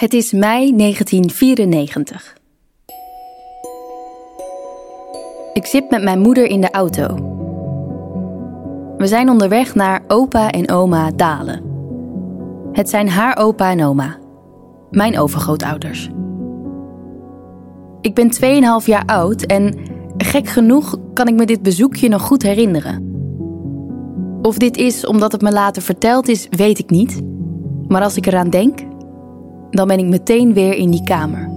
Het is mei 1994. Ik zit met mijn moeder in de auto. We zijn onderweg naar opa en oma Dalen. Het zijn haar opa en oma, mijn overgrootouders. Ik ben 2,5 jaar oud en gek genoeg kan ik me dit bezoekje nog goed herinneren. Of dit is omdat het me later verteld is, weet ik niet. Maar als ik eraan denk, dan ben ik meteen weer in die kamer.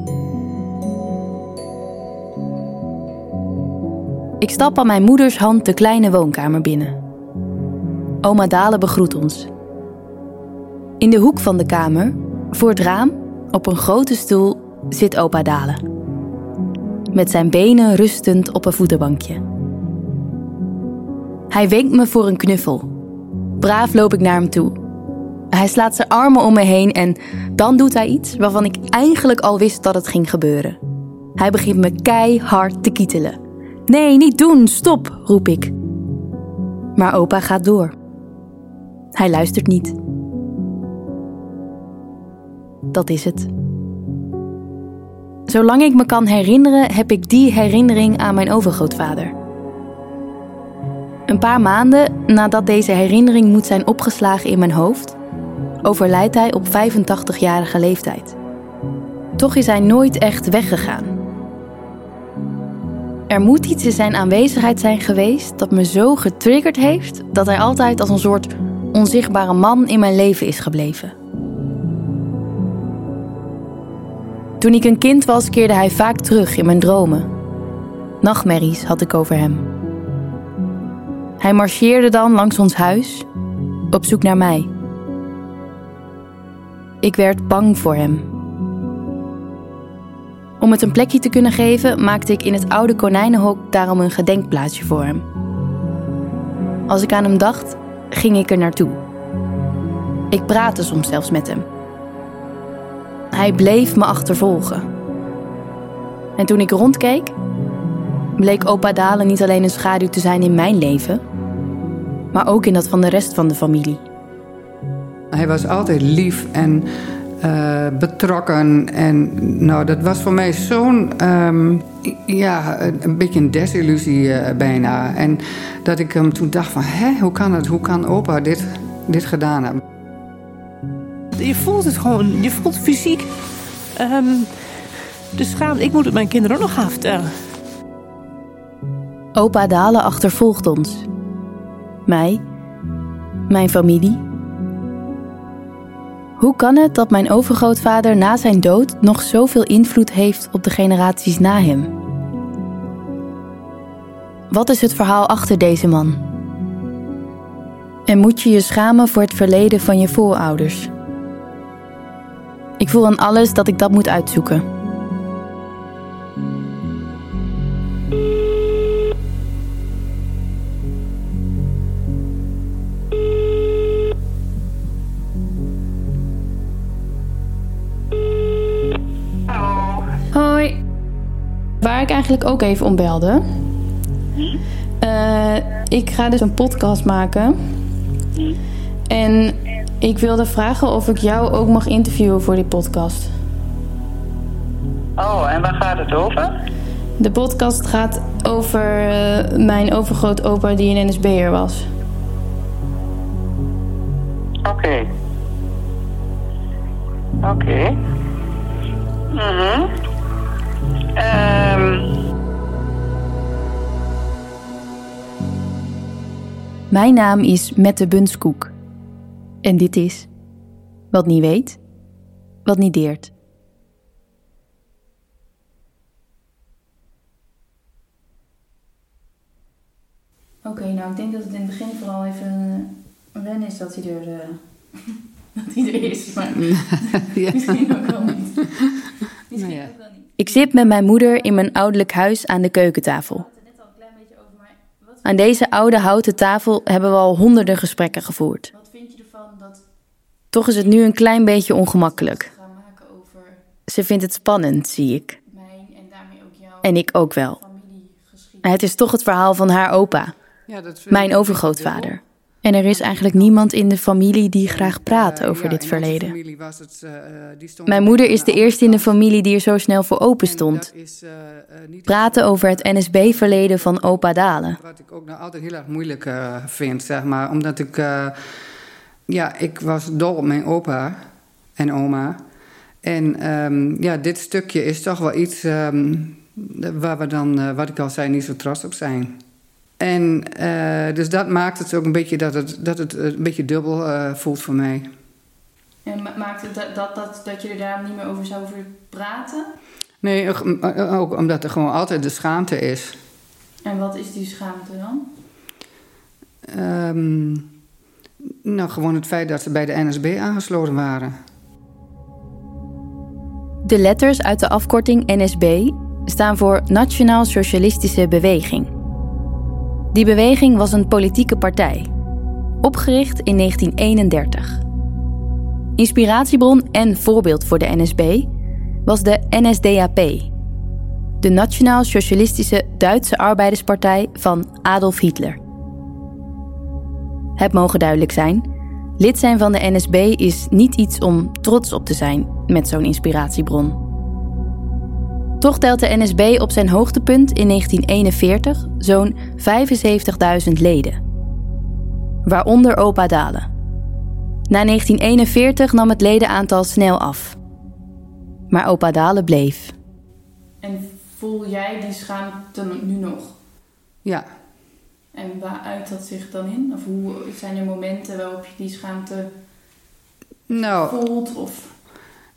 Ik stap aan mijn moeders hand de kleine woonkamer binnen. Oma Dalen begroet ons. In de hoek van de kamer, voor het raam, op een grote stoel, zit opa Dalen. Met zijn benen rustend op een voetenbankje. Hij wenkt me voor een knuffel. Braaf loop ik naar hem toe. Hij slaat zijn armen om me heen en dan doet hij iets waarvan ik eigenlijk al wist dat het ging gebeuren. Hij begint me keihard te kietelen. Nee, niet doen, stop, roep ik. Maar opa gaat door. Hij luistert niet. Dat is het. Zolang ik me kan herinneren, heb ik die herinnering aan mijn overgrootvader. Een paar maanden nadat deze herinnering moet zijn opgeslagen in mijn hoofd, overlijdt hij op 85-jarige leeftijd. Toch is hij nooit echt weggegaan. Er moet iets in zijn aanwezigheid zijn geweest dat me zo getriggerd heeft dat hij altijd als een soort onzichtbare man in mijn leven is gebleven. Toen ik een kind was, keerde hij vaak terug in mijn dromen. Nachtmerries had ik over hem. Hij marcheerde dan langs ons huis, op zoek naar mij. Ik werd bang voor hem. Om het een plekje te kunnen geven, maakte ik in het oude konijnenhok daarom een gedenkplaatsje voor hem. Als ik aan hem dacht, ging ik er naartoe. Ik praatte soms zelfs met hem. Hij bleef me achtervolgen. En toen ik rondkeek, bleek opa Dalen niet alleen een schaduw te zijn in mijn leven, maar ook in dat van de rest van de familie. Hij was altijd lief en uh, betrokken. En nou, dat was voor mij zo'n, um, ja, een beetje een desillusie uh, bijna. En dat ik hem toen dacht van, hé, hoe kan het? Hoe kan opa dit, dit gedaan hebben? Je voelt het gewoon, je voelt fysiek. Um, de ik moet het mijn kinderen ook nog gaan vertellen. Opa Dalen achtervolgt ons. Mij, mijn familie hoe kan het dat mijn overgrootvader na zijn dood nog zoveel invloed heeft op de generaties na hem? Wat is het verhaal achter deze man? En moet je je schamen voor het verleden van je voorouders? Ik voel aan alles dat ik dat moet uitzoeken. Eigenlijk ook even om belde. Uh, ik ga dus een podcast maken. En ik wilde vragen of ik jou ook mag interviewen voor die podcast. Oh, en waar gaat het over? De podcast gaat over uh, mijn overgrootopa die een NSB'er was. Oké. Okay. Oké. Okay. Mhm. Um... Mijn naam is Mette Bunskoek. En dit is Wat niet weet, wat niet deert. Oké, okay, nou ik denk dat het in het begin vooral even een wen is dat hij er, uh, dat hij er is. Maar ja. misschien ook wel niet. Misschien nou ja. ook wel niet. Ik zit met mijn moeder in mijn ouderlijk huis aan de keukentafel. Aan deze oude houten tafel hebben we al honderden gesprekken gevoerd. Wat vind je ervan dat... Toch is het nu een klein beetje ongemakkelijk. Ze vindt het spannend, zie ik. En ik ook wel. Het is toch het verhaal van haar opa. Mijn overgrootvader. En er is eigenlijk niemand in de familie die graag praat Eh, over dit verleden. eh, eh, Mijn moeder is de eerste in de familie die er zo snel voor open En stond. Praten over het NSB-verleden van opa Dalen. Wat ik ook nog altijd heel erg moeilijk vind, zeg maar. Omdat ik... ja, ik was dol op mijn opa en oma. En ehm, ja, dit stukje is toch wel iets ehm, waar we dan, wat ik al zei, niet zo trots op zijn. En eh, dus dat maakt het ook een beetje dat het, dat het een beetje dubbel eh, voelt voor mij. En maakt het dat, dat, dat, dat je er daar niet meer over zou praten? Nee, ook- eh, ook omdat er gewoon altijd de schaamte is. En wat is die schaamte dan? Ehm, nou, gewoon het feit dat ze bij de NSB aangesloten waren. De letters uit de afkorting NSB staan voor Nationaal Socialistische Beweging. Die beweging was een politieke partij, opgericht in 1931. Inspiratiebron en voorbeeld voor de NSB was de NSDAP, de Nationaal Socialistische Duitse Arbeiderspartij van Adolf Hitler. Het mogen duidelijk zijn: lid zijn van de NSB is niet iets om trots op te zijn met zo'n inspiratiebron. Toch telt de NSB op zijn hoogtepunt in 1941 zo'n 75.000 leden. Waaronder opa Dalen. Na 1941 nam het ledenaantal snel af. Maar opa Dalen bleef. En voel jij die schaamte nu nog? Ja, En waar uit dat zich dan in? Of hoe zijn er momenten waarop je die schaamte nou, voelt? Of...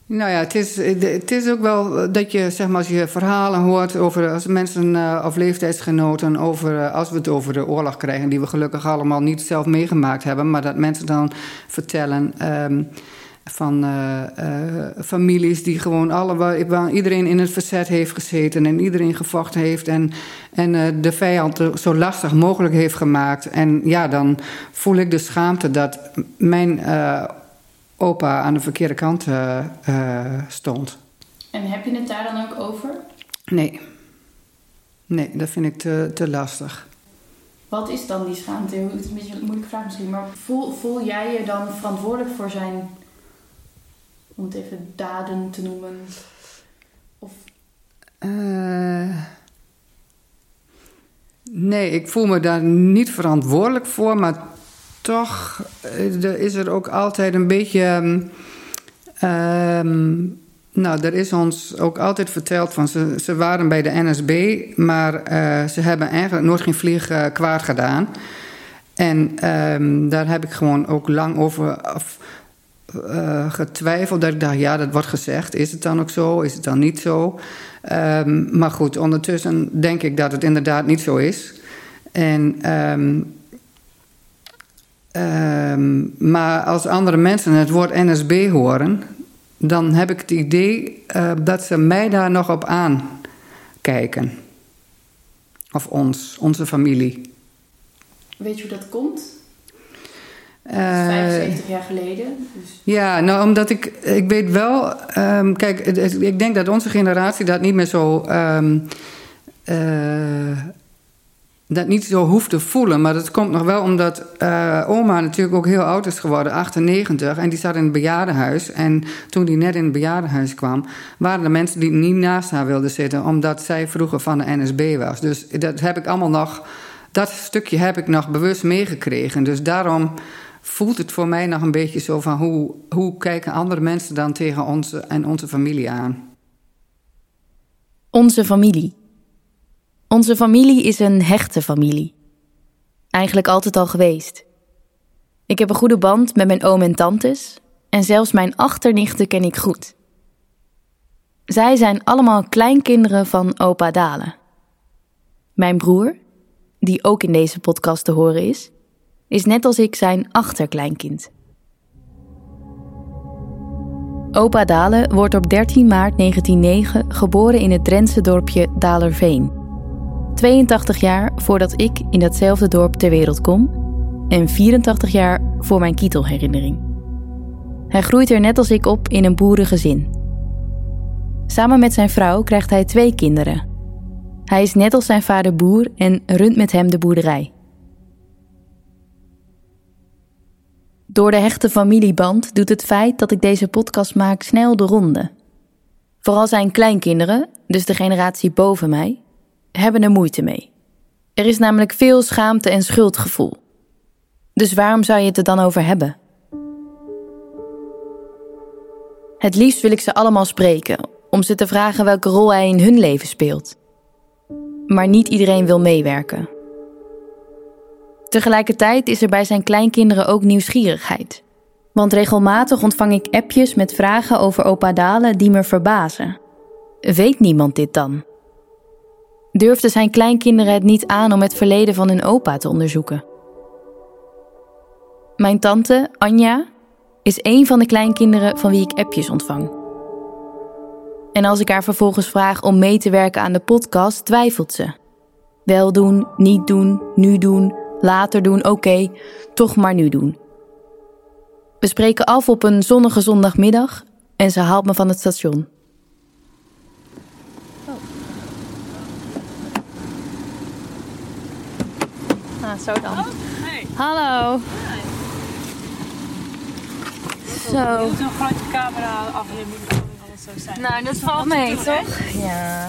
nou ja, het is, het is ook wel dat je, zeg maar, als je verhalen hoort over als mensen eh, of leeftijdsgenoten, over, eh, als we het over de oorlog krijgen, die we gelukkig allemaal niet zelf meegemaakt hebben, maar dat mensen dan vertellen ehm, van eh, eh, families die gewoon alle, waar, iedereen in het verzet heeft gezeten en iedereen gevochten heeft en, en eh, de vijand zo lastig mogelijk heeft gemaakt. En ja, dan voel ik de schaamte dat mijn eh, opa aan de verkeerde kant eh, eh, stond. En heb je het daar dan ook over? Nee. Nee, dat vind ik te, te lastig. Wat is dan die schaamte? Het is een beetje een moeilijke vraag misschien, maar voel, voel jij je dan verantwoordelijk voor zijn, om het even daden te noemen? Of Eh, nee, ik voel me daar niet verantwoordelijk voor, maar toch eh, is er ook altijd een beetje. ehm, ehm, nou, er is ons ook altijd verteld van ze, ze waren bij de NSB, maar eh, ze hebben eigenlijk nooit geen vlieg eh, kwaad gedaan. En ehm, daar heb ik gewoon ook lang over af, getwijfeld. Dat ik dacht, ja, dat wordt gezegd. Is het dan ook zo? Is het dan niet zo? Maar goed, ondertussen denk ik dat het inderdaad niet zo is. En, ehm, ehm, maar als andere mensen het woord NSB horen, dan heb ik het idee eh, dat ze mij daar nog op aankijken. Of ons, onze familie. weet je hoe dat komt? Eh, 75 jaar geleden. Dus Ja, nou, omdat ik, ik weet wel, ehm, kijk, ik denk dat onze generatie dat niet meer zo, ehm, eh, dat niet zo hoeft te voelen. Maar dat komt nog wel omdat eh, oma natuurlijk ook heel oud is geworden, 98, en die zat in het bejaardenhuis. En toen die net in het bejaardenhuis kwam, waren er mensen die niet naast haar wilden zitten, omdat zij vroeger van de NSB was. Dus dat heb ik allemaal nog, dat stukje heb ik nog bewust meegekregen. Dus daarom voelt het voor mij nog een beetje zo van hoe, hoe kijken andere mensen dan tegen onze en onze familie aan. Onze familie. Onze familie is een hechte familie. Eigenlijk altijd al geweest. Ik heb een goede band met mijn oom en tantes en zelfs mijn achternichten ken ik goed. Zij zijn allemaal kleinkinderen van opa Dalen. Mijn broer, die ook in deze podcast te horen is, is net als ik zijn achterkleinkind. Opa Dalen wordt op 13 maart 1909 geboren in het Drentse dorpje Dalerveen. 82 jaar voordat ik in datzelfde dorp ter wereld kom en 84 jaar voor mijn kietelherinnering. Hij groeit er net als ik op in een boerengezin. Samen met zijn vrouw krijgt hij twee kinderen. Hij is net als zijn vader boer en runt met hem de boerderij. Door de hechte familieband doet het feit dat ik deze podcast maak snel de ronde. Vooral zijn kleinkinderen, dus de generatie boven mij, hebben er moeite mee. Er is namelijk veel schaamte en schuldgevoel. Dus waarom zou je het er dan over hebben? Het liefst wil ik ze allemaal spreken, om ze te vragen welke rol hij in hun leven speelt. Maar niet iedereen wil meewerken. Tegelijkertijd is er bij zijn kleinkinderen ook nieuwsgierigheid. Want regelmatig ontvang ik appjes met vragen over opa Dalen die me verbazen. Weet niemand dit dan? Durfden zijn kleinkinderen het niet aan om het verleden van hun opa te onderzoeken? Mijn tante, Anja, is een van de kleinkinderen van wie ik appjes ontvang. En als ik haar vervolgens vraag om mee te werken aan de podcast, twijfelt ze. Wel doen, niet doen, nu doen, later doen, oké, toch maar nu doen. We spreken af op een zonnige zondagmiddag en ze haalt me van het station. Ah, zo dan. Hallo. Zo. moet een grote camera afnemen, alles zo zijn. Nou, dat valt mee, toch? Ja.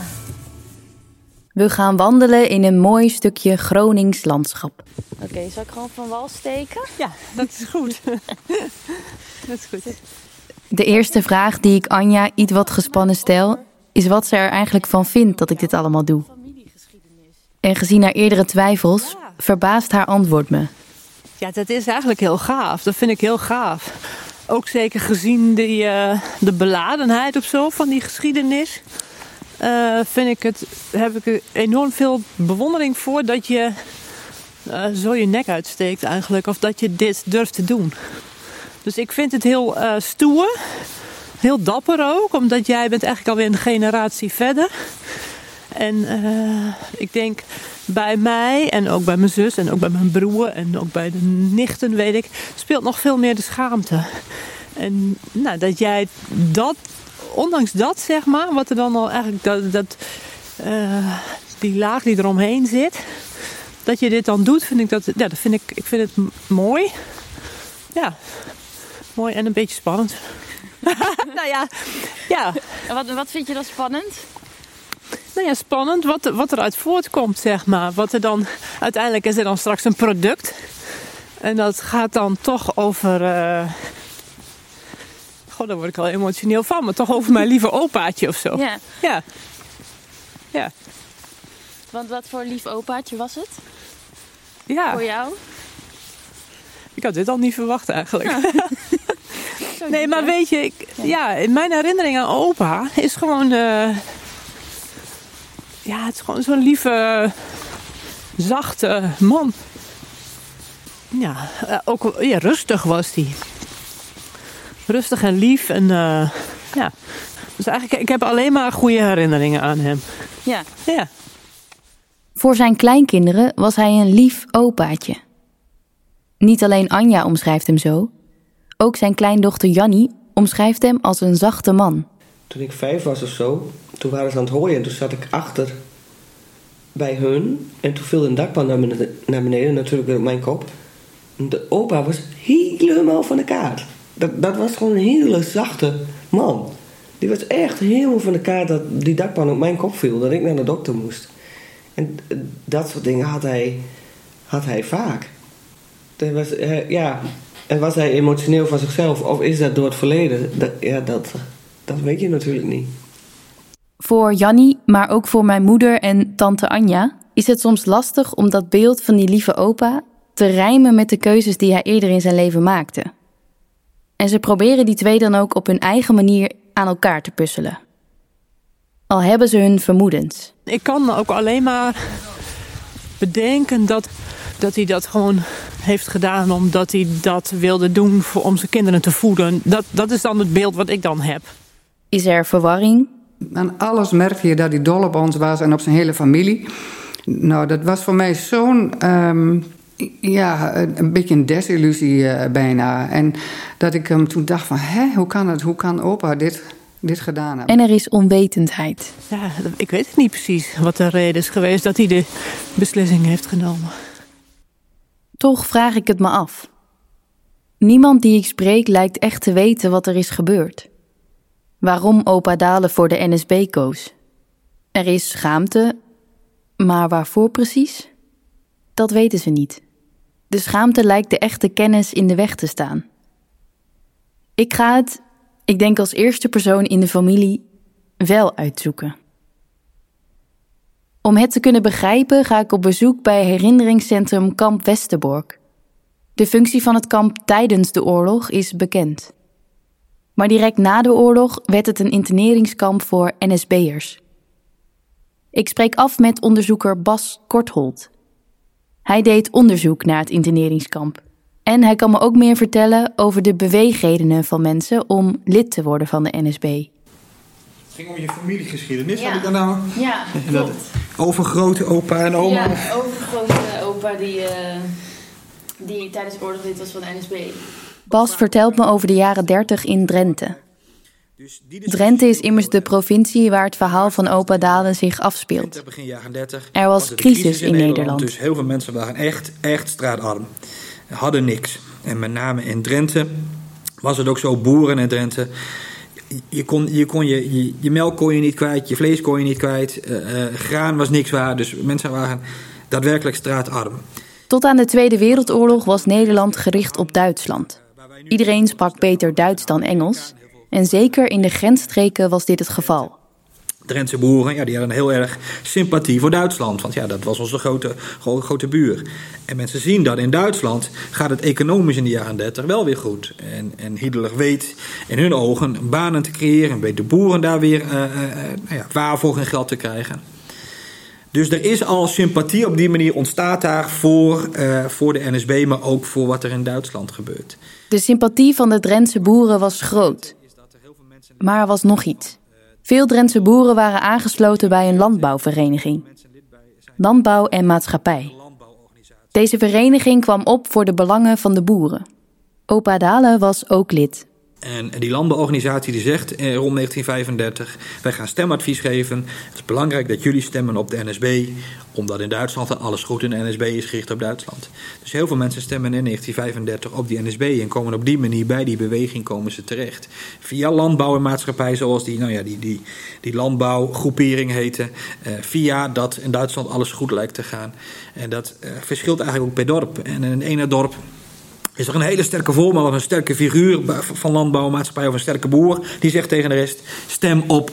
We gaan wandelen in een mooi stukje Gronings landschap. Oké, zal ik gewoon van wal steken? Ja, dat is goed. dat is goed. De eerste vraag die ik Anja iets wat gespannen stel, is wat ze er eigenlijk van vindt dat ik dit allemaal doe. En gezien haar eerdere twijfels, verbaast haar antwoord me. Ja, dat is eigenlijk heel gaaf. Dat vind ik heel gaaf. Ook zeker gezien die, eh, de beladenheid of zo van die geschiedenis. eh, vind ik het, heb ik enorm veel bewondering voor dat je eh, zo je nek uitsteekt eigenlijk. Of dat je dit durft te doen. Dus ik vind het heel stoer. Heel dapper ook. Omdat jij bent eigenlijk alweer een generatie verder. En eh, ik denk bij mij en ook bij mijn zus en ook bij mijn broer en ook bij de nichten, weet ik, speelt nog veel meer de schaamte. En nou, dat jij dat, ondanks dat zeg maar, wat er dan al eigenlijk, dat, dat, eh, die laag die eromheen zit, dat je dit dan doet, vind ik dat, ja, dat vind ik, ik vind het mooi. Ja, mooi en een beetje spannend. nou ja, ja. Wat, wat vind je dan spannend? Nou ja, spannend wat, wat eruit voortkomt, zeg maar. Wat er dan, uiteindelijk is er dan straks een product. En dat gaat dan toch over... eh God, daar word ik al emotioneel van. Maar toch over mijn lieve opaatje of zo. Ja, Ja. Ja. want wat voor lief opaatje was het Ja, jou? ik had dit al niet verwacht eigenlijk. Nee, maar weet je, ik, ja, in mijn herinnering aan opa is gewoon... eh, ja, het is gewoon zo'n lieve, zachte man. Ja, eh, ook ja, rustig was hij. Rustig en lief en eh, ja. Dus eigenlijk, ik heb alleen maar goede herinneringen aan hem. Ja. Ja. Voor zijn kleinkinderen was hij een lief opaatje. Niet alleen Anja omschrijft hem zo, ook zijn kleindochter Jannie omschrijft hem als een zachte man. Toen ik vijf was of zo, toen waren ze aan het hooien en toen zat ik achter bij hun. En toen viel een dakpan naar beneden, naar natuurlijk op mijn kop. De opa was helemaal van de kaart. Dat, dat was gewoon een hele zachte man. Die was echt helemaal van de kaart dat die dakpan op mijn kop viel. Dat ik naar de dokter moest. En dat soort dingen had hij, had hij vaak. Dat was, eh, ja, en was hij emotioneel van zichzelf? Of is dat door het verleden? Dat, ja, dat, dat weet je natuurlijk niet. Voor Jannie, maar ook voor mijn moeder en tante Anja, is het soms lastig om dat beeld van die lieve opa te rijmen met de keuzes die hij eerder in zijn leven maakte. En ze proberen die twee dan ook op hun eigen manier aan elkaar te puzzelen. Al hebben ze hun vermoedens. Ik kan ook alleen maar bedenken dat, dat hij dat gewoon heeft gedaan omdat hij dat wilde doen voor, om zijn kinderen te voeden. Dat, dat is dan het beeld wat ik dan heb. Is er verwarring? Aan alles merkte je dat hij dol op ons was en op zijn hele familie. Nou, dat was voor mij zo'n, ehm, ja, een beetje een desillusie eh, bijna. En dat ik hem toen dacht van, hè, hoe kan het, hoe kan opa dit, dit gedaan hebben? En er is onwetendheid. Ja, ik weet het niet precies wat de reden is geweest dat hij de beslissing heeft genomen. Toch vraag ik het me af. Niemand die ik spreek lijkt echt te weten wat er is gebeurd. Waarom opa Dalen voor de NSB koos. Er is schaamte, maar waarvoor precies? Dat weten ze niet. De schaamte lijkt de echte kennis in de weg te staan. Ik ga het, ik denk als eerste persoon in de familie, wel uitzoeken. Om het te kunnen begrijpen ga ik op bezoek bij herinneringscentrum Kamp Westerbork. De functie van het kamp tijdens de oorlog is bekend. Maar direct na de oorlog werd het een interneringskamp voor NSB'ers. Ik spreek af met onderzoeker Bas Kortholt. Hij deed onderzoek naar het interneringskamp. En hij kan me ook meer vertellen over de beweegredenen van mensen om lid te worden van de NSB. Het ging om je familiegeschiedenis. Ja. Had ik daar nou Ja, dat overgrote opa en oma? Ja, overgrote opa die, eh, die tijdens de oorlog lid was van de NSB. Bas vertelt me over de jaren 30 in Drenthe. Drenthe is immers de provincie waar het verhaal van opa Dalen zich afspeelt. Begin jaren 30 Er was crisis in Nederland. Dus heel veel mensen waren echt, echt straatarm. Hadden niks. En met name in Drenthe was het ook zo, boeren in Drenthe. Je, kon, je, kon je, je, je melk kon je niet kwijt, je vlees kon je niet kwijt. eh, eh, graan was niks waard. Dus mensen waren daadwerkelijk straatarm. Tot aan de Tweede Wereldoorlog was Nederland gericht op Duitsland. Iedereen sprak beter Duits dan Engels. En zeker in de grensstreken was dit het geval. Drentse boeren, ja, die hadden heel erg sympathie voor Duitsland. Want ja, dat was onze grote, grote, grote buur. En mensen zien dat in Duitsland gaat het economisch in de jaren 30 wel weer goed. En, en Hitler weet in hun ogen banen te creëren. En weet de boeren daar weer eh, eh, nou ja, waar voor hun geld te krijgen. Dus er is al sympathie op die manier ontstaat daar voor, eh, voor de NSB, maar ook voor wat er in Duitsland gebeurt. De sympathie van de Drentse boeren was groot. Maar er was nog iets. Veel Drentse boeren waren aangesloten bij een landbouwvereniging. Landbouw en maatschappij. Deze vereniging kwam op voor de belangen van de boeren. Opa Dalen was ook lid. En die landbouworganisatie die zegt eh, rond 1935: wij gaan stemadvies geven. Het is belangrijk dat jullie stemmen op de NSB, omdat in Duitsland alles goed in de NSB is gericht op Duitsland. Dus heel veel mensen stemmen in 1935 op die NSB en komen op die manier bij die beweging komen ze terecht. Via landbouw en maatschappij, zoals die, nou ja, die, die, die landbouwgroepering heette. eh, via dat in Duitsland alles goed lijkt te gaan. En dat eh, verschilt eigenlijk ook per dorp. En in een ene dorp is er een hele sterke voorman of een sterke figuur van landbouwmaatschappij of een sterke boer die zegt tegen de rest: stem op,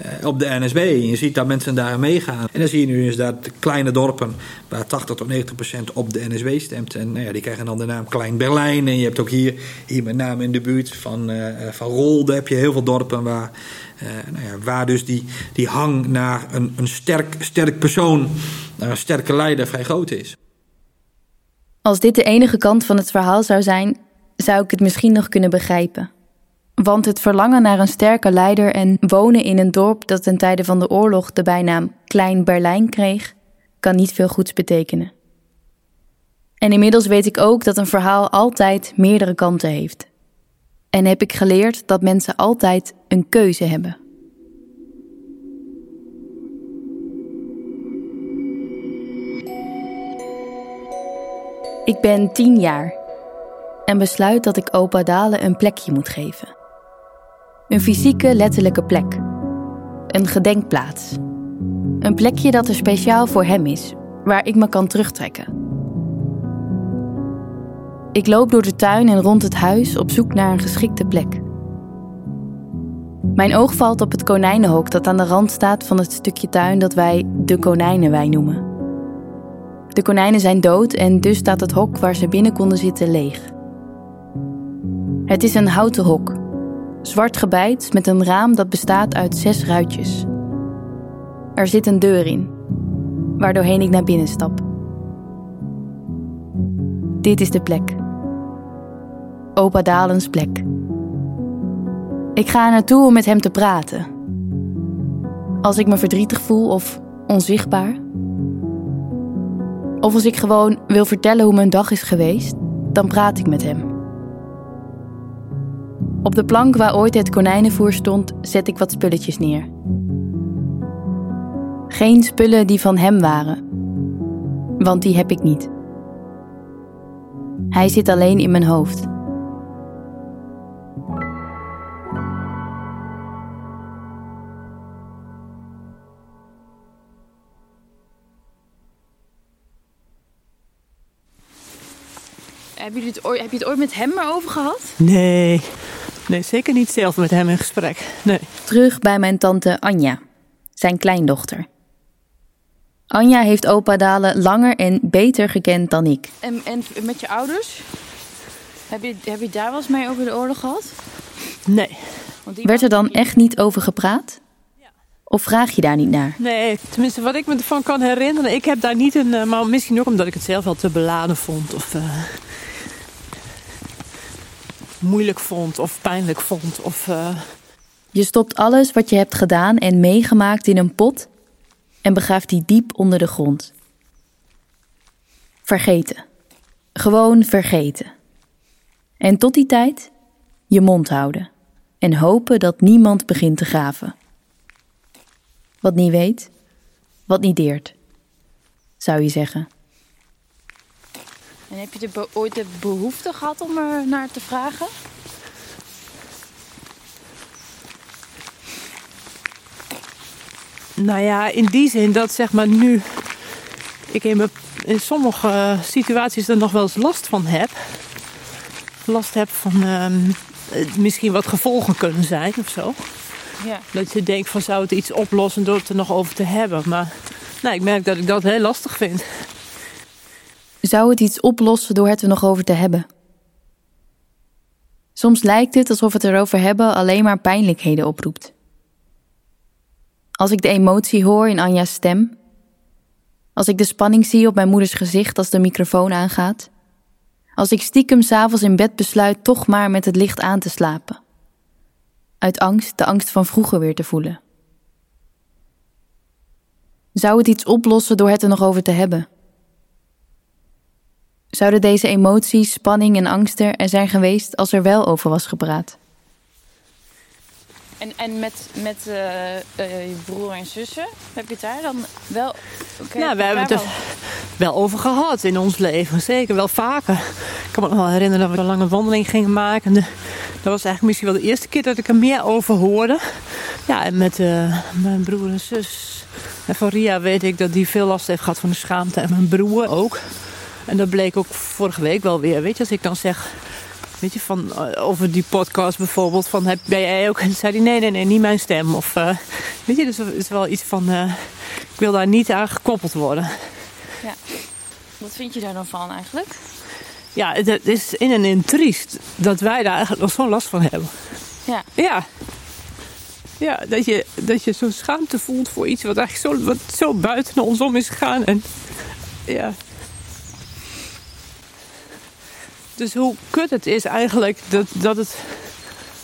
eh, op de NSB. Je ziet dat mensen daar meegaan. En dan zie je nu dat kleine dorpen waar 80 tot 90 procent op de NSB stemt. En nou ja, die krijgen dan de naam Klein Berlijn. En je hebt ook hier, hier met name in de buurt van, eh, van Rolde heb je heel veel dorpen waar, eh, nou ja, waar dus die, die hang naar een, een sterk, sterk persoon, naar een sterke leider vrij groot is. Als dit de enige kant van het verhaal zou zijn, zou ik het misschien nog kunnen begrijpen. Want het verlangen naar een sterke leider en wonen in een dorp dat ten tijde van de oorlog de bijnaam Klein Berlijn kreeg, kan niet veel goeds betekenen. En inmiddels weet ik ook dat een verhaal altijd meerdere kanten heeft. En heb ik geleerd dat mensen altijd een keuze hebben. Ik ben tien jaar en besluit dat ik opa Dalen een plekje moet geven. Een fysieke, letterlijke plek. Een gedenkplaats. Een plekje dat er speciaal voor hem is, waar ik me kan terugtrekken. Ik loop door de tuin en rond het huis op zoek naar een geschikte plek. Mijn oog valt op het konijnenhok dat aan de rand staat van het stukje tuin dat wij de konijnenwei noemen. De konijnen zijn dood en dus staat het hok waar ze binnen konden zitten leeg. Het is een houten hok, zwart gebijt met een raam dat bestaat uit zes ruitjes. Er zit een deur in, waardoorheen ik naar binnen stap. Dit is de plek. Opa Dalens plek. Ik ga er naartoe om met hem te praten. Als ik me verdrietig voel of onzichtbaar. Of als ik gewoon wil vertellen hoe mijn dag is geweest, dan praat ik met hem. Op de plank waar ooit het konijnenvoer stond, zet ik wat spulletjes neer. Geen spullen die van hem waren, want die heb ik niet. Hij zit alleen in mijn hoofd. Heb je, het ooit, heb je het ooit met hem erover gehad? Nee. Nee, zeker niet zelf met hem in gesprek. Nee. Terug bij mijn tante Anja, zijn kleindochter. Anja heeft opa Dalen langer en beter gekend dan ik. En, en met je ouders? Heb je, heb je daar wel eens mee over de oorlog gehad? Nee. Werd er dan echt niet over gepraat? Of vraag je daar niet naar? Nee, tenminste wat ik me ervan kan herinneren. Ik heb daar niet een... eh, Maar misschien ook omdat ik het zelf wel te beladen vond. Of eh, moeilijk vond. Of pijnlijk vond. Of... eh, Je stopt alles wat je hebt gedaan en meegemaakt in een pot en begraaft die diep onder de grond. Vergeten. Gewoon vergeten. En tot die tijd je mond houden en hopen dat niemand begint te graven. Wat niet weet, wat niet deert, zou je zeggen. En heb je de ooit de behoefte gehad om er naar te vragen? Nou ja, in die zin dat zeg maar nu ik in, in sommige situaties er nog wel eens last van heb. Last heb van ehm, eh, misschien wat gevolgen kunnen zijn of zo. Ja. Dat je denkt van zou het iets oplossen door het er nog over te hebben. Maar nou, ik merk dat ik dat heel lastig vind. Zou het iets oplossen door het er nog over te hebben? Soms lijkt het alsof het erover hebben alleen maar pijnlijkheden oproept. Als ik de emotie hoor in Anja's stem, als ik de spanning zie op mijn moeders gezicht als de microfoon aangaat, als ik stiekem s'avonds in bed besluit toch maar met het licht aan te slapen, uit angst de angst van vroeger weer te voelen. Zou het iets oplossen door het er nog over te hebben? Zouden deze emoties, spanning en angsten er zijn geweest als er wel over was gepraat? En, en met, met eh, eh, je broer en zussen, heb je het daar dan wel... oké, Nou, we hebben het er wel over gehad in ons leven. Zeker wel vaker. Ik kan me nog wel herinneren dat we een lange wandeling gingen maken. Dat was eigenlijk misschien wel de eerste keer dat ik er meer over hoorde. Ja, en met eh, mijn broer en zus. En van Ria weet ik dat die veel last heeft gehad van de schaamte. En mijn broer ook. En dat bleek ook vorige week wel weer. Weet je, als ik dan zeg... Weet je, van, eh, over die podcast bijvoorbeeld. Van, heb, ben jij ook? En zei hij, nee, nee, nee, niet mijn stem. Of, eh, weet je, dus het is wel iets van... eh, ik wil daar niet aan gekoppeld worden. Wat vind je daar dan van eigenlijk? Ja, het het is in en in triest dat wij daar eigenlijk nog zo'n last van hebben. Ja. Ja. Ja, dat je, dat je zo'n schaamte voelt voor iets wat eigenlijk zo, wat zo buiten ons om is gegaan. En, ja. Dus hoe kut het is eigenlijk dat, dat het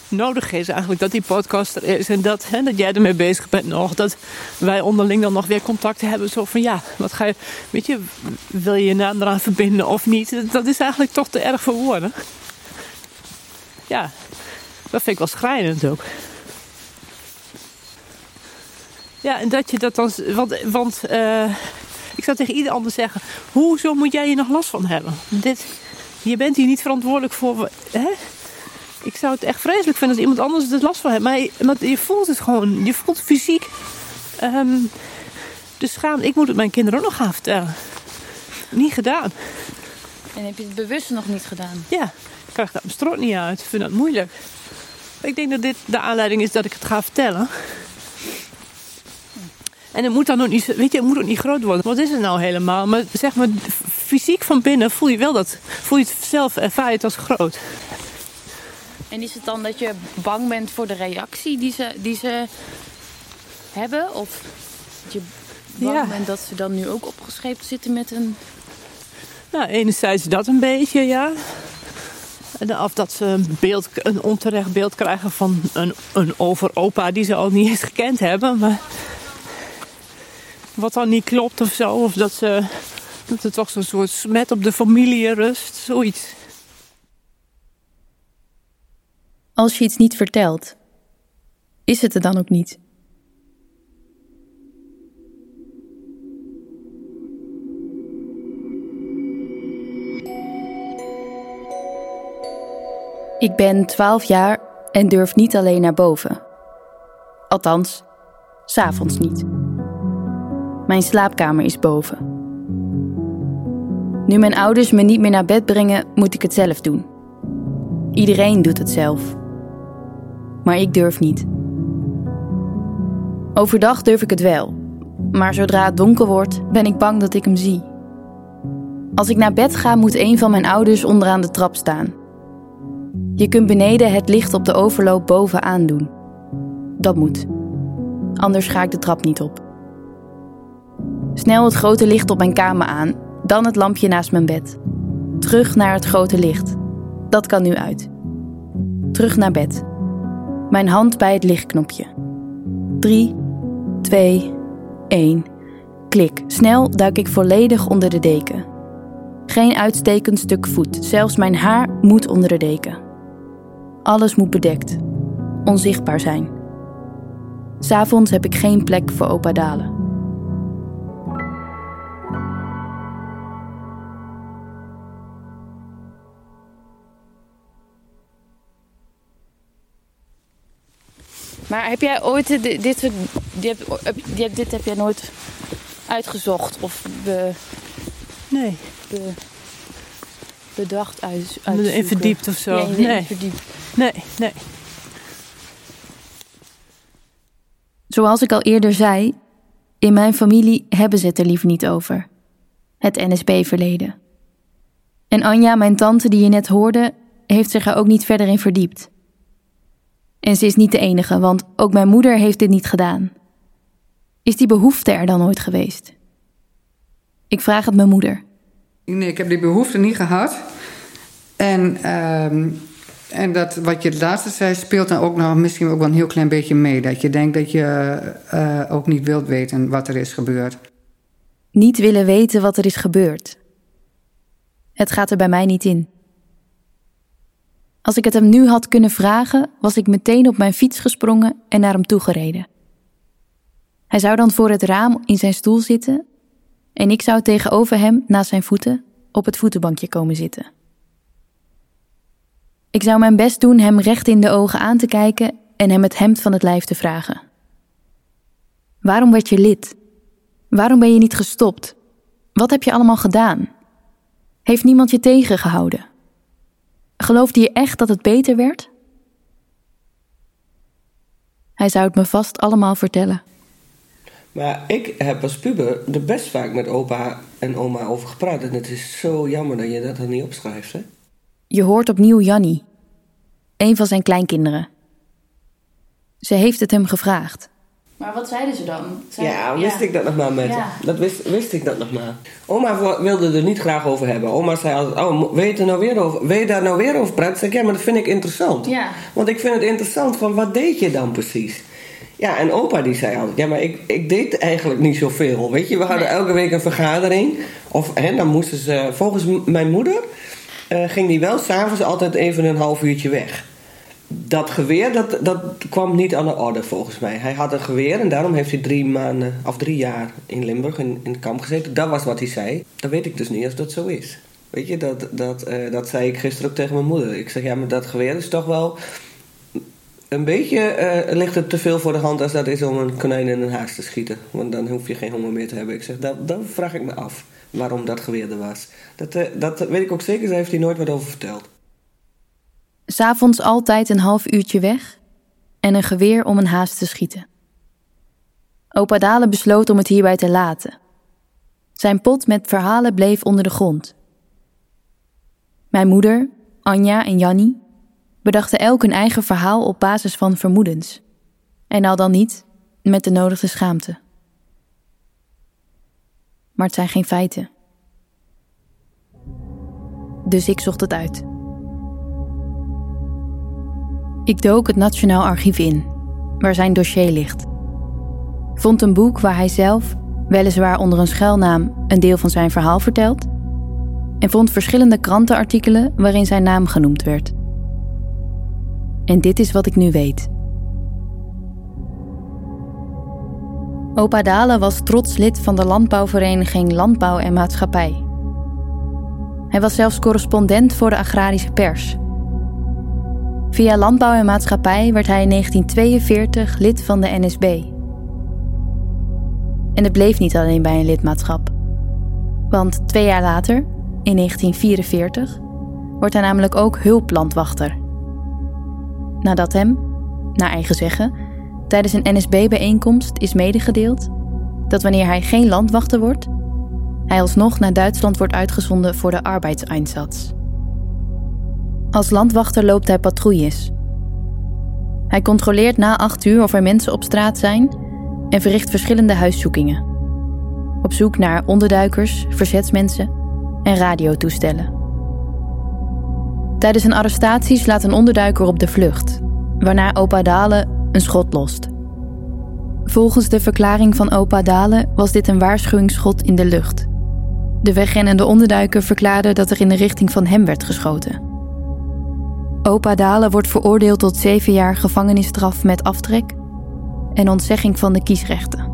nodig is eigenlijk dat die podcast er is. En dat, hè, dat jij ermee bezig bent nog. Dat wij onderling dan nog weer contact hebben. Zo van ja, wat ga je, weet je, wil je je naam eraan verbinden of niet? Dat- is eigenlijk toch te erg voor woorden. Ja, dat vind ik wel schrijnend ook. Ja, en dat je dat dan. Want, want eh, ik zou tegen ieder ander zeggen: hoezo moet jij hier nog last van hebben? Dit, je bent hier niet verantwoordelijk voor. Hè? Ik zou het echt vreselijk vinden als iemand anders er last van heeft. Maar je, maar je voelt het gewoon. Je voelt fysiek. ehm, de schaamte. Ik moet het mijn kinderen ook nog gaan vertellen. Niet gedaan. En heb je het bewust nog niet gedaan? Ja, ik krijg daar mijn strot niet uit. Ik vind dat moeilijk. Ik denk dat dit de aanleiding is dat ik het ga vertellen. En het moet dan ook niet, weet je, het moet ook niet groot worden. Wat is het nou helemaal? Maar zeg maar, fysiek van binnen voel je wel dat, voel je het zelf, ervaar je het als groot. En is het dan dat je bang bent voor de reactie die ze, die ze hebben? Of dat je bang Ja. bent dat ze dan nu ook opgescheept zitten met een... Nou, enerzijds dat een beetje, ja. En Of dat ze een, beeld, een onterecht beeld krijgen van een, een overopa die ze al niet eens gekend hebben. Maar wat dan niet klopt of zo. Of dat, ze, dat er toch zo'n soort smet op de familie rust. Zoiets. Als je iets niet vertelt, is het er dan ook niet? Ik ben 12 jaar en durf niet alleen naar boven. Althans, s'avonds niet. Mijn slaapkamer is boven. Nu mijn ouders me niet meer naar bed brengen, moet ik het zelf doen. Iedereen doet het zelf. Maar ik durf niet. Overdag durf ik het wel. Maar zodra het donker wordt, ben ik bang dat ik hem zie. Als ik naar bed ga, moet een van mijn ouders onderaan de trap staan. Je kunt beneden het licht op de overloop bovenaan doen. Dat moet. Anders ga ik de trap niet op. Snel het grote licht op mijn kamer aan, dan het lampje naast mijn bed. Terug naar het grote licht. Dat kan nu uit. Terug naar bed. Mijn hand bij het lichtknopje. 3, 2, 1. Klik. Snel duik ik volledig onder de deken. Geen uitstekend stuk voet, zelfs mijn haar moet onder de deken. Alles moet bedekt, onzichtbaar zijn. S'avonds heb ik geen plek voor opa Dalen. Maar heb jij ooit dit, dit, soort- die heb- dit heb jij nooit uitgezocht of be, Nee, be- bedacht uit, uitzoeken? erin verdiept of zo. Ja, erin nee. verdiept. nee, nee. Zoals ik al eerder zei, in mijn familie hebben ze het er liever niet over. Het NSB-verleden. En Anja, mijn tante die je net hoorde, heeft zich er ook niet verder in verdiept. En ze is niet de enige, want ook mijn moeder heeft dit niet gedaan. Is die behoefte er dan ooit geweest? Ik vraag het mijn moeder. Nee, ik heb die behoefte niet gehad. En, ehm, en dat, wat je het laatste zei, speelt dan ook nog misschien ook wel een heel klein beetje mee. Dat je denkt dat je eh, ook niet wilt weten wat er is gebeurd. Niet willen weten wat er is gebeurd. Het gaat er bij mij niet in. Als ik het hem nu had kunnen vragen, was ik meteen op mijn fiets gesprongen en naar hem toegereden. Hij zou dan voor het raam in zijn stoel zitten en ik zou tegenover hem naast zijn voeten op het voetenbankje komen zitten. Ik zou mijn best doen hem recht in de ogen aan te kijken en hem het hemd van het lijf te vragen. Waarom werd je lid? Waarom ben je niet gestopt? Wat heb je allemaal gedaan? Heeft niemand je tegengehouden? Geloofde je echt dat het beter werd? Hij zou het me vast allemaal vertellen. Maar ik heb als puber er best vaak met opa en oma over gepraat. En het is zo jammer dat je dat er niet opschrijft, hè? Je hoort opnieuw Jannie, een van zijn kleinkinderen. Ze heeft het hem gevraagd. Maar wat zeiden ze dan? Ja, wist ik dat nog maar met. Ja. Dat wist, wist ik dat nog maar. Oma wi- wilde er niet graag over hebben. Oma zei altijd, oh, wil je, er nou weer over, je daar nou weer over praten? Zeg ik, ja, maar dat vind ik interessant. Ja. Want ik vind het interessant van, wat deed je dan precies? Ja, en opa die zei altijd, ja, maar ik, ik deed eigenlijk niet zoveel. Weet je, we hadden Nee. elke week een vergadering. Of, hè, dan moesten ze, volgens mijn moeder, eh, ging die wel s'avonds altijd even een half uurtje weg. Dat geweer, dat, dat kwam niet aan de orde volgens mij. Hij had een geweer en daarom heeft hij drie maanden, of drie jaar in Limburg in, in kamp gezeten. Dat was wat hij zei. Dat weet ik dus niet als dat zo is. Weet je, dat, dat, eh, dat zei ik gisteren ook tegen mijn moeder. Ik zeg, ja, maar dat geweer is toch wel... Een beetje eh, ligt het te veel voor de hand als dat is om een konijn in een haas te schieten. Want dan hoef je geen honger meer te hebben. Ik zeg, dat, dan vraag ik me af waarom dat geweer er was. Dat, eh, dat weet ik ook zeker, daar heeft hij nooit wat over verteld. S'avonds altijd een half uurtje weg en een geweer om een haas te schieten. Opa Dalen besloot om het hierbij te laten. Zijn pot met verhalen bleef onder de grond. Mijn moeder, Anja en Jannie bedachten elk een eigen verhaal op basis van vermoedens. En al dan niet met de nodige schaamte. Maar het zijn geen feiten. Dus ik zocht het uit. Ik dook het Nationaal Archief in, waar zijn dossier ligt. Vond een boek waar hij zelf, weliswaar onder een schuilnaam, een deel van zijn verhaal vertelt. En vond verschillende krantenartikelen waarin zijn naam genoemd werd. En dit is wat ik nu weet. Opa Dalen was trots lid van de landbouwvereniging Landbouw en Maatschappij. Hij was zelfs correspondent voor de agrarische pers. Via Landbouw en Maatschappij werd hij in 1942 lid van de NSB. En het bleef niet alleen bij een lidmaatschap. Want twee jaar later, in 1944, wordt hij namelijk ook hulplandwachter. Nadat hem, naar eigen zeggen, tijdens een NSB-bijeenkomst is medegedeeld dat wanneer hij geen landwachter wordt, hij alsnog naar Duitsland wordt uitgezonden voor de arbeidseinsatz. Als landwachter loopt hij patrouilles. Hij controleert na acht uur of er mensen op straat zijn en verricht verschillende huiszoekingen. Op zoek naar onderduikers, verzetsmensen en radiotoestellen. Tijdens een arrestatie slaat een onderduiker op de vlucht, waarna opa Dalen een schot lost. Volgens de verklaring van opa Dalen was dit een waarschuwingsschot in de lucht. De wegrennende onderduiker verklaarde dat er in de richting van hem werd geschoten. Opa Dalen wordt veroordeeld tot zeven jaar gevangenisstraf met aftrek en ontzegging van de kiesrechten.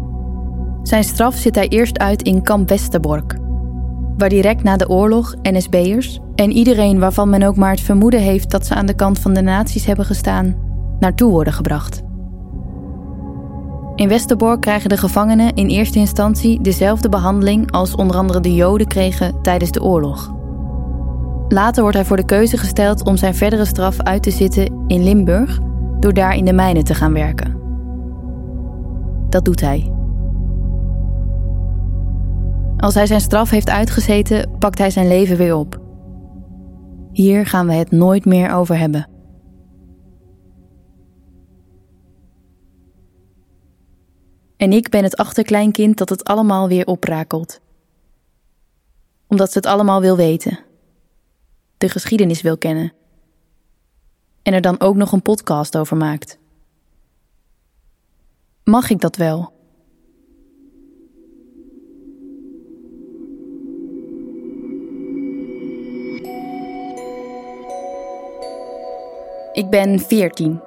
Zijn straf zit hij eerst uit in kamp Westerbork, waar direct na de oorlog NSB'ers en iedereen waarvan men ook maar het vermoeden heeft dat ze aan de kant van de nazi's hebben gestaan, naartoe worden gebracht. In Westerbork krijgen de gevangenen in eerste instantie dezelfde behandeling als onder andere de Joden kregen tijdens de oorlog. Later wordt hij voor de keuze gesteld om zijn verdere straf uit te zitten in Limburg door daar in de mijnen te gaan werken. Dat doet hij. Als hij zijn straf heeft uitgezeten, pakt hij zijn leven weer op. Hier gaan we het nooit meer over hebben. En ik ben het achterkleinkind dat het allemaal weer oprakelt. Omdat ze het allemaal wil weten. De geschiedenis wil kennen. En er dan ook nog een podcast over maakt. Mag ik dat wel? Ik ben 14.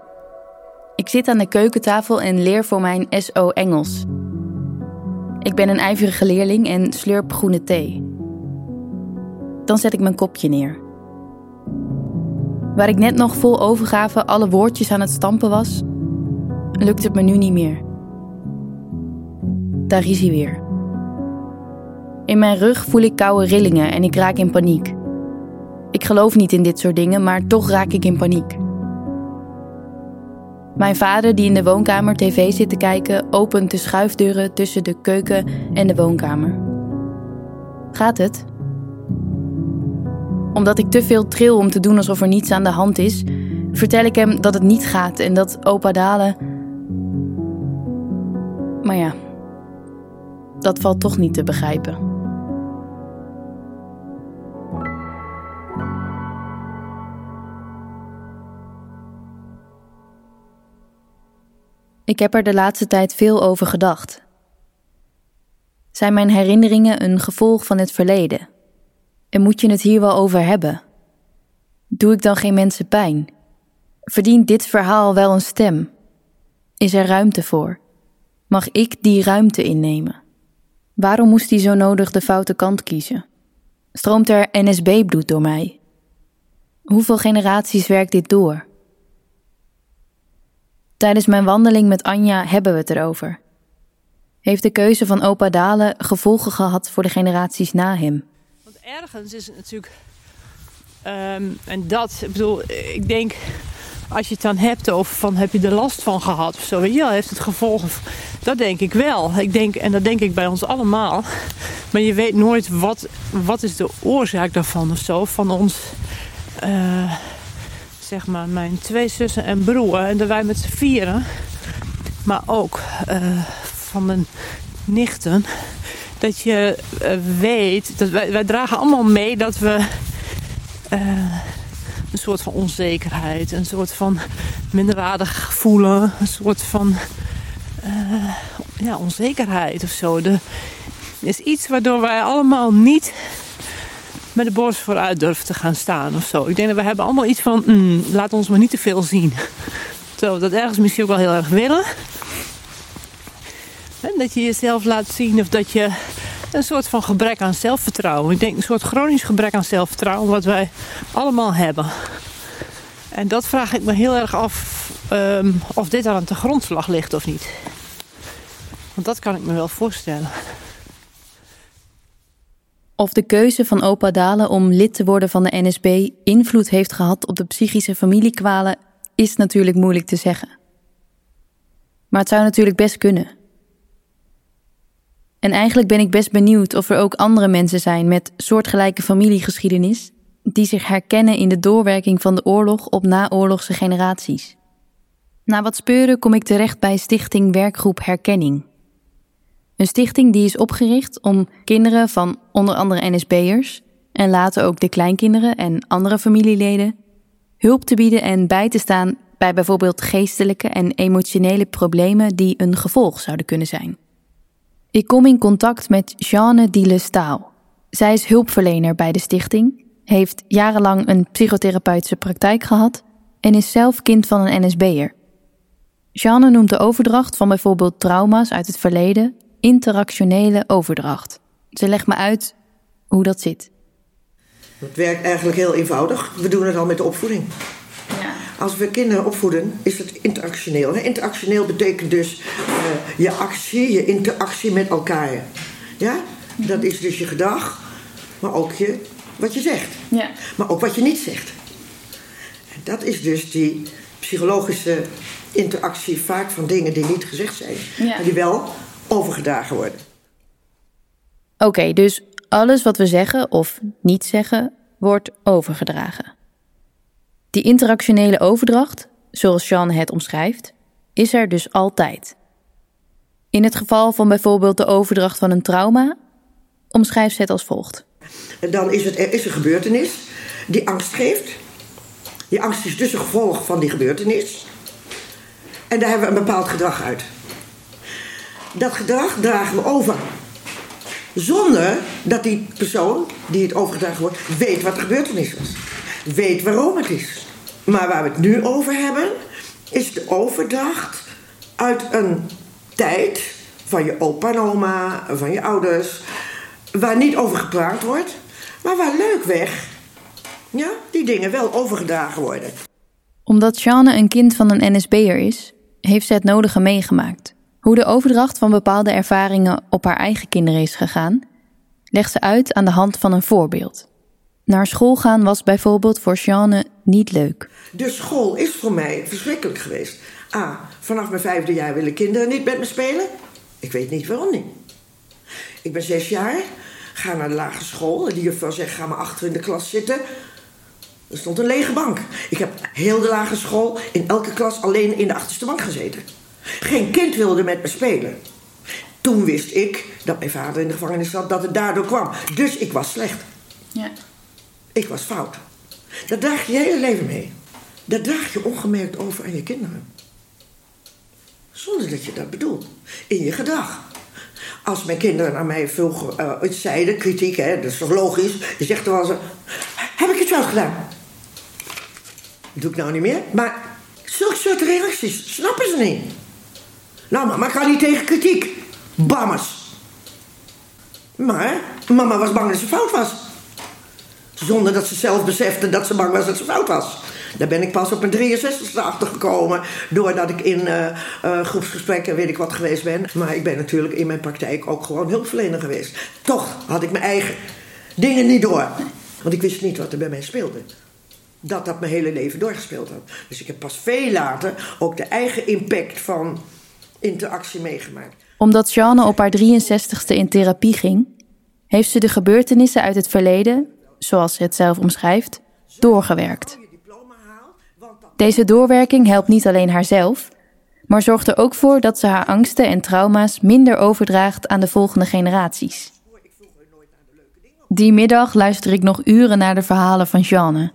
Ik zit aan de keukentafel en leer voor mijn SO Engels. Ik ben een ijverige leerling en slurp groene thee. Dan zet ik mijn kopje neer. Waar ik net nog vol overgave alle woordjes aan het stampen was, lukt het me nu niet meer. Daar is hij weer. In mijn rug voel ik koude rillingen en ik raak in paniek. Ik geloof niet in dit soort dingen, maar toch raak ik in paniek. Mijn vader, die in de woonkamer tv zit te kijken, opent de schuifdeuren tussen de keuken en de woonkamer. Gaat het? Omdat ik te veel tril om te doen alsof er niets aan de hand is, vertel ik hem dat het niet gaat en dat opa Dalen. Maar ja, dat valt toch niet te begrijpen. Ik heb er de laatste tijd veel over gedacht. Zijn mijn herinneringen een gevolg van het verleden? En moet je het hier wel over hebben? Doe ik dan geen mensen pijn? Verdient dit verhaal wel een stem? Is er ruimte voor? Mag ik die ruimte innemen? Waarom moest hij zo nodig de foute kant kiezen? Stroomt er NSB-bloed door mij? Hoeveel generaties werkt dit door? Tijdens mijn wandeling met Anja hebben we het erover. Heeft de keuze van opa Dalen gevolgen gehad voor de generaties na hem? Ergens is het natuurlijk. ehm, en dat, ik bedoel, ik denk. Als je het dan hebt over van heb je er last van gehad of zo, weet je wel, heeft het gevolgen. Dat denk ik wel. Ik denk, en dat denk ik bij ons allemaal. Maar je weet nooit wat, wat is de oorzaak daarvan of zo. Van ons, eh, zeg maar, mijn twee zussen en broer. En dat wij met z'n vieren. Maar ook eh, van mijn nichten. Dat je eh, weet, dat wij, wij dragen allemaal mee dat we eh, een soort van onzekerheid, een soort van minderwaardig voelen, een soort van eh, ja, onzekerheid of zo. Er is iets waardoor wij allemaal niet met de borst vooruit durven te gaan staan of zo. Ik denk dat we hebben allemaal iets van, mm, laat ons maar niet te veel zien. Zo, dat ergens misschien ook wel heel erg willen. Dat je jezelf laat zien of dat je een soort van gebrek aan zelfvertrouwen. Ik denk een soort chronisch gebrek aan zelfvertrouwen wat wij allemaal hebben. En dat vraag ik me heel erg af ehm, of dit aan de grondslag ligt of niet. Want dat kan ik me wel voorstellen. Of de keuze van opa Dalen om lid te worden van de NSB invloed heeft gehad op de psychische familiekwalen, is natuurlijk moeilijk te zeggen. Maar het zou natuurlijk best kunnen. En eigenlijk ben ik best benieuwd of er ook andere mensen zijn met soortgelijke familiegeschiedenis die zich herkennen in de doorwerking van de oorlog op naoorlogse generaties. Na wat speuren kom ik terecht bij Stichting Werkgroep Herkenning. Een stichting die is opgericht om kinderen van onder andere NSB'ers en later ook de kleinkinderen en andere familieleden hulp te bieden en bij te staan bij bijvoorbeeld geestelijke en emotionele problemen die een gevolg zouden kunnen zijn. Ik kom in contact met Jeanne Diele Staal. Zij is hulpverlener bij de stichting, heeft jarenlang een psychotherapeutische praktijk gehad en is zelf kind van een NSB'er. Jeanne noemt de overdracht van bijvoorbeeld trauma's uit het verleden interactionele overdracht. Ze legt me uit hoe dat zit. Het werkt eigenlijk heel eenvoudig. We doen het al met de opvoeding. Als we kinderen opvoeden, is het interactioneel. Interactioneel betekent dus uh, je actie, je interactie met elkaar. Ja? Dat is dus je gedrag, maar ook je, wat je zegt. Ja. Maar ook wat je niet zegt. En dat is dus die psychologische interactie vaak van dingen die niet gezegd zijn, Ja. maar die wel overgedragen worden. Oké, dus alles wat we zeggen of niet zeggen, wordt overgedragen. Die interactionele overdracht, zoals Jean het omschrijft, is er dus altijd. In het geval van bijvoorbeeld de overdracht van een trauma, omschrijft ze het als volgt. Dan is het, er is een gebeurtenis die angst geeft. Die angst is dus een gevolg van die gebeurtenis. En daar hebben we een bepaald gedrag uit. Dat gedrag dragen we over. Zonder dat die persoon die het overgedragen wordt, weet wat de gebeurtenis is. Weet waarom het is. Maar waar we het nu over hebben, is de overdracht uit een tijd van je opa en oma, van je ouders, waar niet over gepraat wordt, maar waar leukweg ja, die dingen wel overgedragen worden. Omdat Jeanne een kind van een NSB'er is, heeft ze het nodige meegemaakt. Hoe de overdracht van bepaalde ervaringen op haar eigen kinderen is gegaan, legt ze uit aan de hand van een voorbeeld. Naar school gaan was bijvoorbeeld voor Jeanne niet leuk. De school is voor mij verschrikkelijk geweest. A, vanaf mijn vijfde jaar willen kinderen niet met me spelen. Ik weet niet waarom niet. Ik ben zes jaar, ga naar de lagere school. En die juffrouw zegt, ga maar achter in de klas zitten. Er stond een lege bank. Ik heb heel de lagere school in elke klas alleen in de achterste bank gezeten. Geen kind wilde met me spelen. Toen wist ik dat mijn vader in de gevangenis zat, dat het daardoor kwam. Dus ik was slecht. Ja. Ik was fout. Dat draag je je hele leven mee. Dat draag je ongemerkt over aan je kinderen. Zonder dat je dat bedoelt. In je gedrag. Als mijn kinderen naar mij vroeger eh, iets zeiden, kritiek, hè, dat is toch logisch. Je zegt er wel heb ik het wel gedaan? Doe ik nou niet meer. Maar zulke soort reacties snappen ze niet. Nou, mama kan niet tegen kritiek. Bammers. Maar mama was bang dat ze fout was. Zonder dat ze zelf besefte dat ze bang was dat ze fout was. Daar ben ik pas op mijn 63ste achter gekomen. Doordat ik in eh, eh, groepsgesprekken weet ik wat geweest ben. Maar ik ben natuurlijk in mijn praktijk ook gewoon hulpverlener geweest. Toch had ik mijn eigen dingen niet door. Want ik wist niet wat er bij mij speelde. Dat dat mijn hele leven doorgespeeld had. Dus ik heb pas veel later ook de eigen impact van interactie meegemaakt. Omdat Jeanne op haar 63ste in therapie ging, heeft ze de gebeurtenissen uit het verleden, zoals ze het zelf omschrijft, doorgewerkt. Deze doorwerking helpt niet alleen haarzelf, maar zorgt er ook voor dat ze haar angsten en trauma's minder overdraagt aan de volgende generaties. Die middag luister ik nog uren naar de verhalen van Jeanne.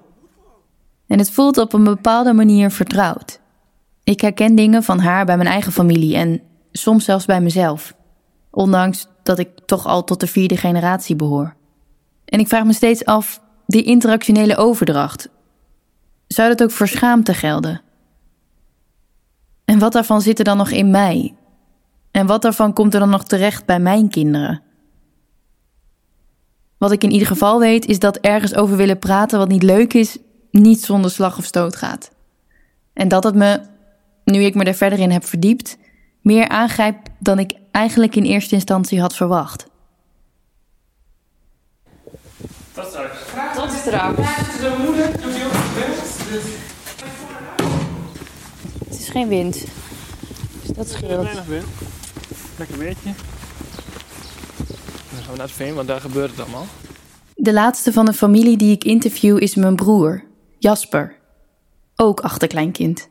En het voelt op een bepaalde manier vertrouwd. Ik herken dingen van haar bij mijn eigen familie en soms zelfs bij mezelf. Ondanks dat ik toch al tot de vierde generatie behoor. En ik vraag me steeds af, die interactionele overdracht, zou dat ook voor schaamte gelden? En wat daarvan zit er dan nog in mij? En wat daarvan komt er dan nog terecht bij mijn kinderen? Wat ik in ieder geval weet is dat ergens over willen praten wat niet leuk is, niet zonder slag of stoot gaat. En dat het me, nu ik me er verder in heb verdiept, meer aangrijpt dan ik eigenlijk in eerste instantie had verwacht. Tot straks. Tot straks. Het is geen wind. Dus dat scheelt. Weinig wind. Lekker weertje. Dan gaan we naar het veen, want daar gebeurt het allemaal. De laatste van de familie die ik interview is mijn broer, Jasper. Ook achterkleinkind.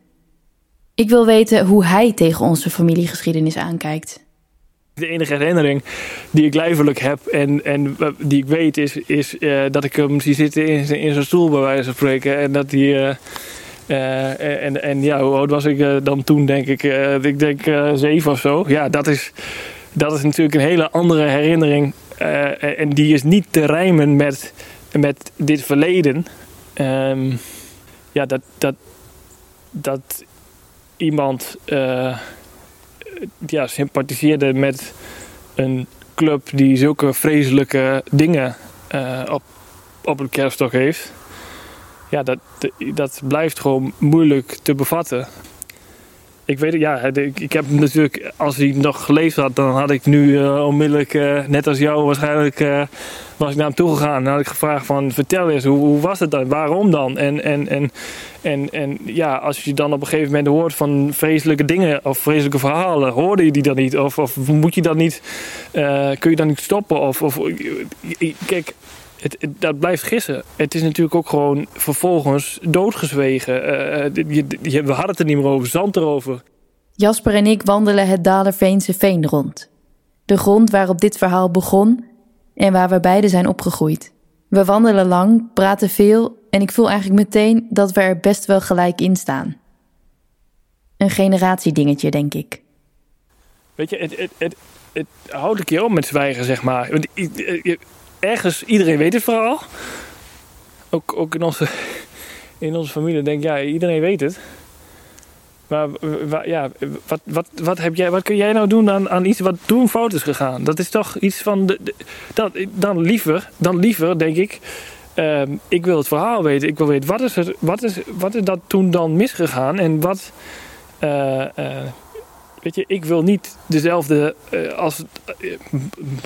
Ik wil weten hoe hij tegen onze familiegeschiedenis aankijkt. De enige herinnering die ik lijfelijk heb en, en eh, die ik weet is, is eh, dat ik hem zie zitten in, in zijn stoel bij wijze van spreken. En dat hij... eh, en, en ja, hoe oud was ik dan toen denk ik? Ik denk zeven of zo. Ja, dat is, dat is natuurlijk een hele andere herinnering. En die is niet te rijmen met, met dit verleden. Ehm, ja, dat, dat, dat iemand ja, sympathiseerde met een club die zulke vreselijke dingen eh, op, op een kerststok heeft. Ja, dat, dat blijft gewoon moeilijk te bevatten. Ik weet het, ja, ik, heb natuurlijk, als hij nog geleefd had, dan had ik nu eh, onmiddellijk, eh, net als jou waarschijnlijk, was ik naar hem toegegaan. En had ik gevraagd van, vertel eens, hoe, hoe was het dan? Waarom dan? En, en, en, en, en ja, als je dan op een gegeven moment hoort van vreselijke dingen of vreselijke verhalen, hoorde je die dan niet? Of, of moet je dat niet, eh, kun je dan niet stoppen? Of, of kijk, dat blijft gissen. Het is natuurlijk ook gewoon vervolgens doodgezwegen. Eh, eh, je, je- we hadden het er niet meer over, zand erover. Jasper en ik wandelen het Dalerveense veen rond. De grond waarop dit verhaal begon en waar we beiden zijn opgegroeid. We wandelen lang, praten veel en ik voel eigenlijk meteen dat we er best wel gelijk in staan. Een generatiedingetje, denk ik. Weet je, het, het, het, houdt een keer op met zwijgen, zeg maar. Want ergens, iedereen weet het verhaal. Ook, ook in, onze, in onze familie denk ik, iedereen weet het. Maar ja, wat, wat, wat, heb jij, wat kun jij nou doen aan, aan iets wat toen fout is gegaan? Dat is toch iets van. De, dan, dan, liever, dan liever, denk ik. ehm, ik wil het verhaal weten. Ik wil weten, wat is, er, wat is, wat is dat toen dan misgegaan? En wat. eh, eh, Weet je, ik wil niet dezelfde eh, als. eh,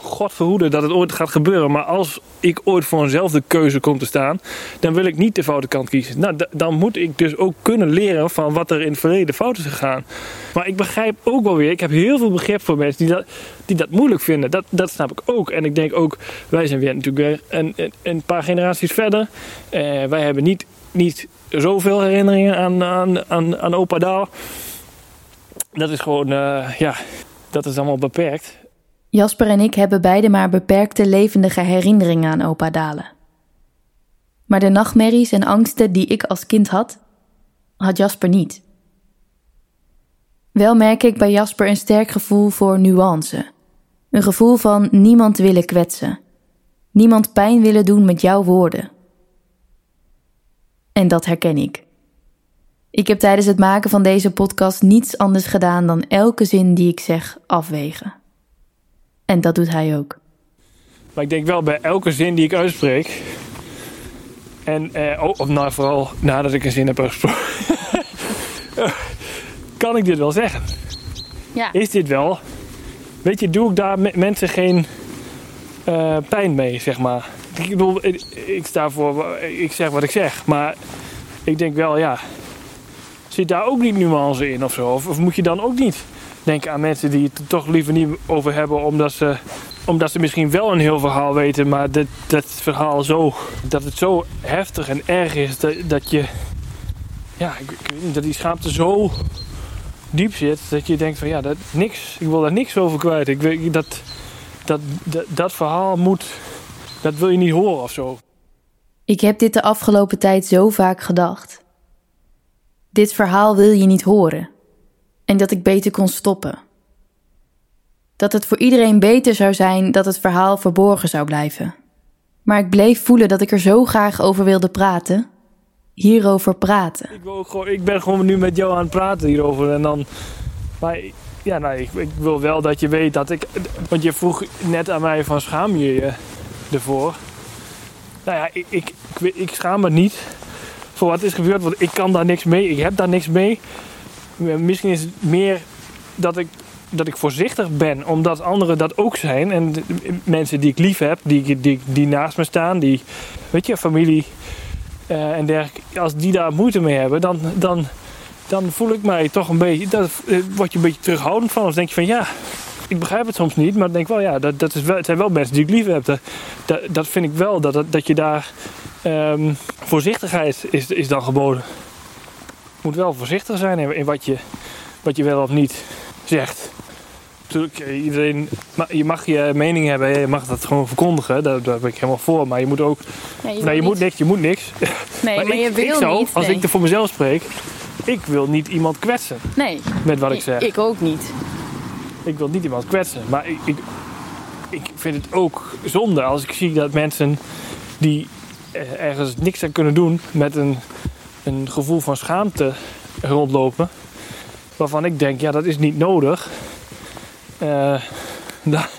God dat het ooit gaat gebeuren. Maar als ik ooit voor eenzelfde keuze kom te staan. dan wil ik niet de foute kant kiezen. Nou, dan moet ik dus ook kunnen leren van wat er in het verleden fout is gegaan. Maar ik begrijp ook wel weer. Ik heb heel veel begrip voor mensen die dat, die dat moeilijk vinden. Dat, dat snap ik ook. En ik denk ook. wij zijn weer natuurlijk een, een paar generaties verder. Eh, wij hebben niet, niet zoveel herinneringen aan, aan, aan, aan opa Daal dat is gewoon, eh, ja, dat is allemaal beperkt. Jasper en ik hebben beide maar beperkte levendige herinneringen aan opa Dalen. Maar de nachtmerries en angsten die ik als kind had, had Jasper niet. Wel merk ik bij Jasper een sterk gevoel voor nuance. Een gevoel van niemand willen kwetsen. Niemand pijn willen doen met jouw woorden. En dat herken ik. Ik heb tijdens het maken van deze podcast niets anders gedaan dan elke zin die ik zeg afwegen. En dat doet hij ook. Maar ik denk wel bij elke zin die ik uitspreek. En eh, oh, of nou, vooral nadat ik een zin heb uitgesproken. kan ik dit wel zeggen? Ja. Is dit wel? Weet je, doe ik daar met mensen geen eh, pijn mee, zeg maar. Ik bedoel, ik, ik sta voor, ik zeg wat ik zeg. Maar ik denk wel, ja. Zit daar ook niet nuance in of zo? Of, of moet je dan ook niet denken aan mensen die het er toch liever niet over hebben, omdat ze, omdat ze misschien wel een heel verhaal weten, maar dat, dat verhaal zo, dat het zo heftig en erg is dat, dat je, ja, ik, dat die schaamte zo diep zit dat je denkt van ja, dat niks, ik wil daar niks over kwijt. Ik weet dat, dat, dat, dat verhaal moet, dat wil je niet horen of zo. Ik heb dit de afgelopen tijd zo vaak gedacht. Dit verhaal wil je niet horen. En dat ik beter kon stoppen. Dat het voor iedereen beter zou zijn dat het verhaal verborgen zou blijven. Maar ik bleef voelen dat ik er zo graag over wilde praten. Hierover praten. Ik, wil gewoon, ik ben gewoon nu met jou aan het praten hierover en dan, maar ja, nou, ik, ik wil wel dat je weet dat ik, want je vroeg net aan mij van schaam je je ervoor? Nou ja, ik, ik, ik schaam me niet voor wat is gebeurd, want ik kan daar niks mee. Ik heb daar niks mee. Misschien is het meer dat ik dat ik voorzichtig ben, omdat anderen dat ook zijn. En mensen die ik lief heb, die, die, die naast me staan, die, weet je, familie eh, en dergelijke. Als die daar moeite mee hebben, dan, dan, dan voel ik mij toch een beetje, dat eh, word je een beetje terughoudend van. Dan denk je van ja, ik begrijp het soms niet, maar dan denk ik wel, ja, dat, dat is wel, het zijn wel mensen die ik lief heb. Dat, dat, dat vind ik wel, dat, dat, dat je daar ehm, voorzichtigheid is, is dan geboden. Je moet wel voorzichtig zijn in, in wat, je, wat je wel of niet zegt. Natuurlijk, eh, iedereen, je mag je mening hebben, je mag dat gewoon verkondigen, daar, daar ben ik helemaal voor. Maar je moet ook, Nee, je, wil je moet niks, je moet niks. Nee, maar, ik, je wil ik zou, niet. als nee. ik er voor mezelf spreek, ik wil niet iemand kwetsen Nee, met wat ik zeg. ik ook niet. Ik wil niet iemand kwetsen. Maar ik, ik, ik vind het ook zonde als ik zie dat mensen die ergens niks aan kunnen doen met een, een gevoel van schaamte rondlopen. Waarvan ik denk, ja, dat is niet nodig. Eh, la-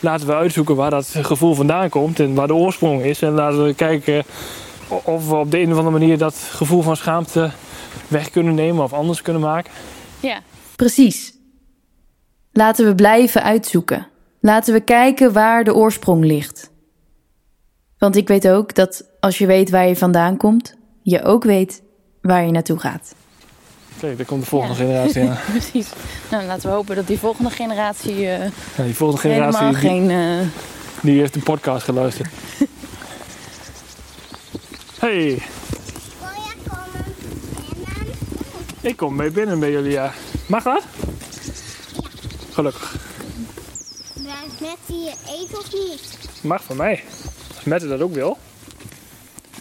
laten we uitzoeken waar dat gevoel vandaan komt en waar de oorsprong is. En laten we kijken of we op de een of andere manier dat gevoel van schaamte weg kunnen nemen of anders kunnen maken. Ja. Precies. Laten we blijven uitzoeken. Laten we kijken waar de oorsprong ligt. Want ik weet ook dat als je weet waar je vandaan komt, je ook weet waar je naartoe gaat. Kijk, daar komt de volgende Ja. generatie aan. Precies. Nou, laten we hopen dat die volgende generatie eh, Ja, die volgende generatie helemaal die, geen... eh, die heeft de podcast geluisterd. Hey, ik kom mee binnen bij jullie, ja. Mag dat? Gelukkig. Blijft met die eten of niet? Mag van mij. Als Mette dat ook wil.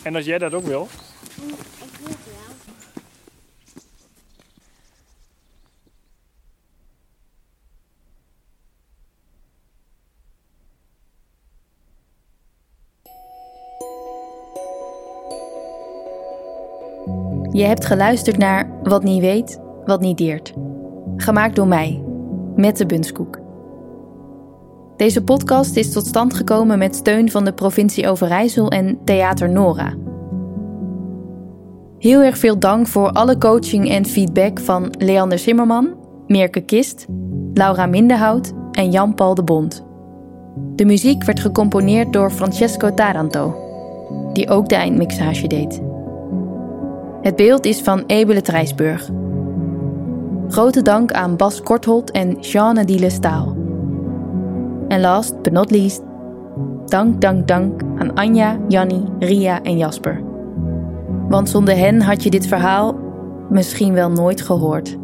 En als jij dat ook wil. Ik wil. Je hebt geluisterd naar Wat niet weet, wat niet deert. Gemaakt door mij, Mette Bunskoek. Deze podcast is tot stand gekomen met steun van de provincie Overijssel en Theater Nora. Heel erg veel dank voor alle coaching en feedback van Leander Zimmerman, Meerke Kist, Laura Minderhout en Jan-Paul de Bond. De muziek werd gecomponeerd door Francesco Taranto, die ook de eindmixage deed. Het beeld is van Ebele Trijsburg. Grote dank aan Bas Kortholt en Jeanne Diele Staal. En last but not least, dank, dank, dank aan Anja, Janni, Ria en Jasper. Want zonder hen had je dit verhaal misschien wel nooit gehoord.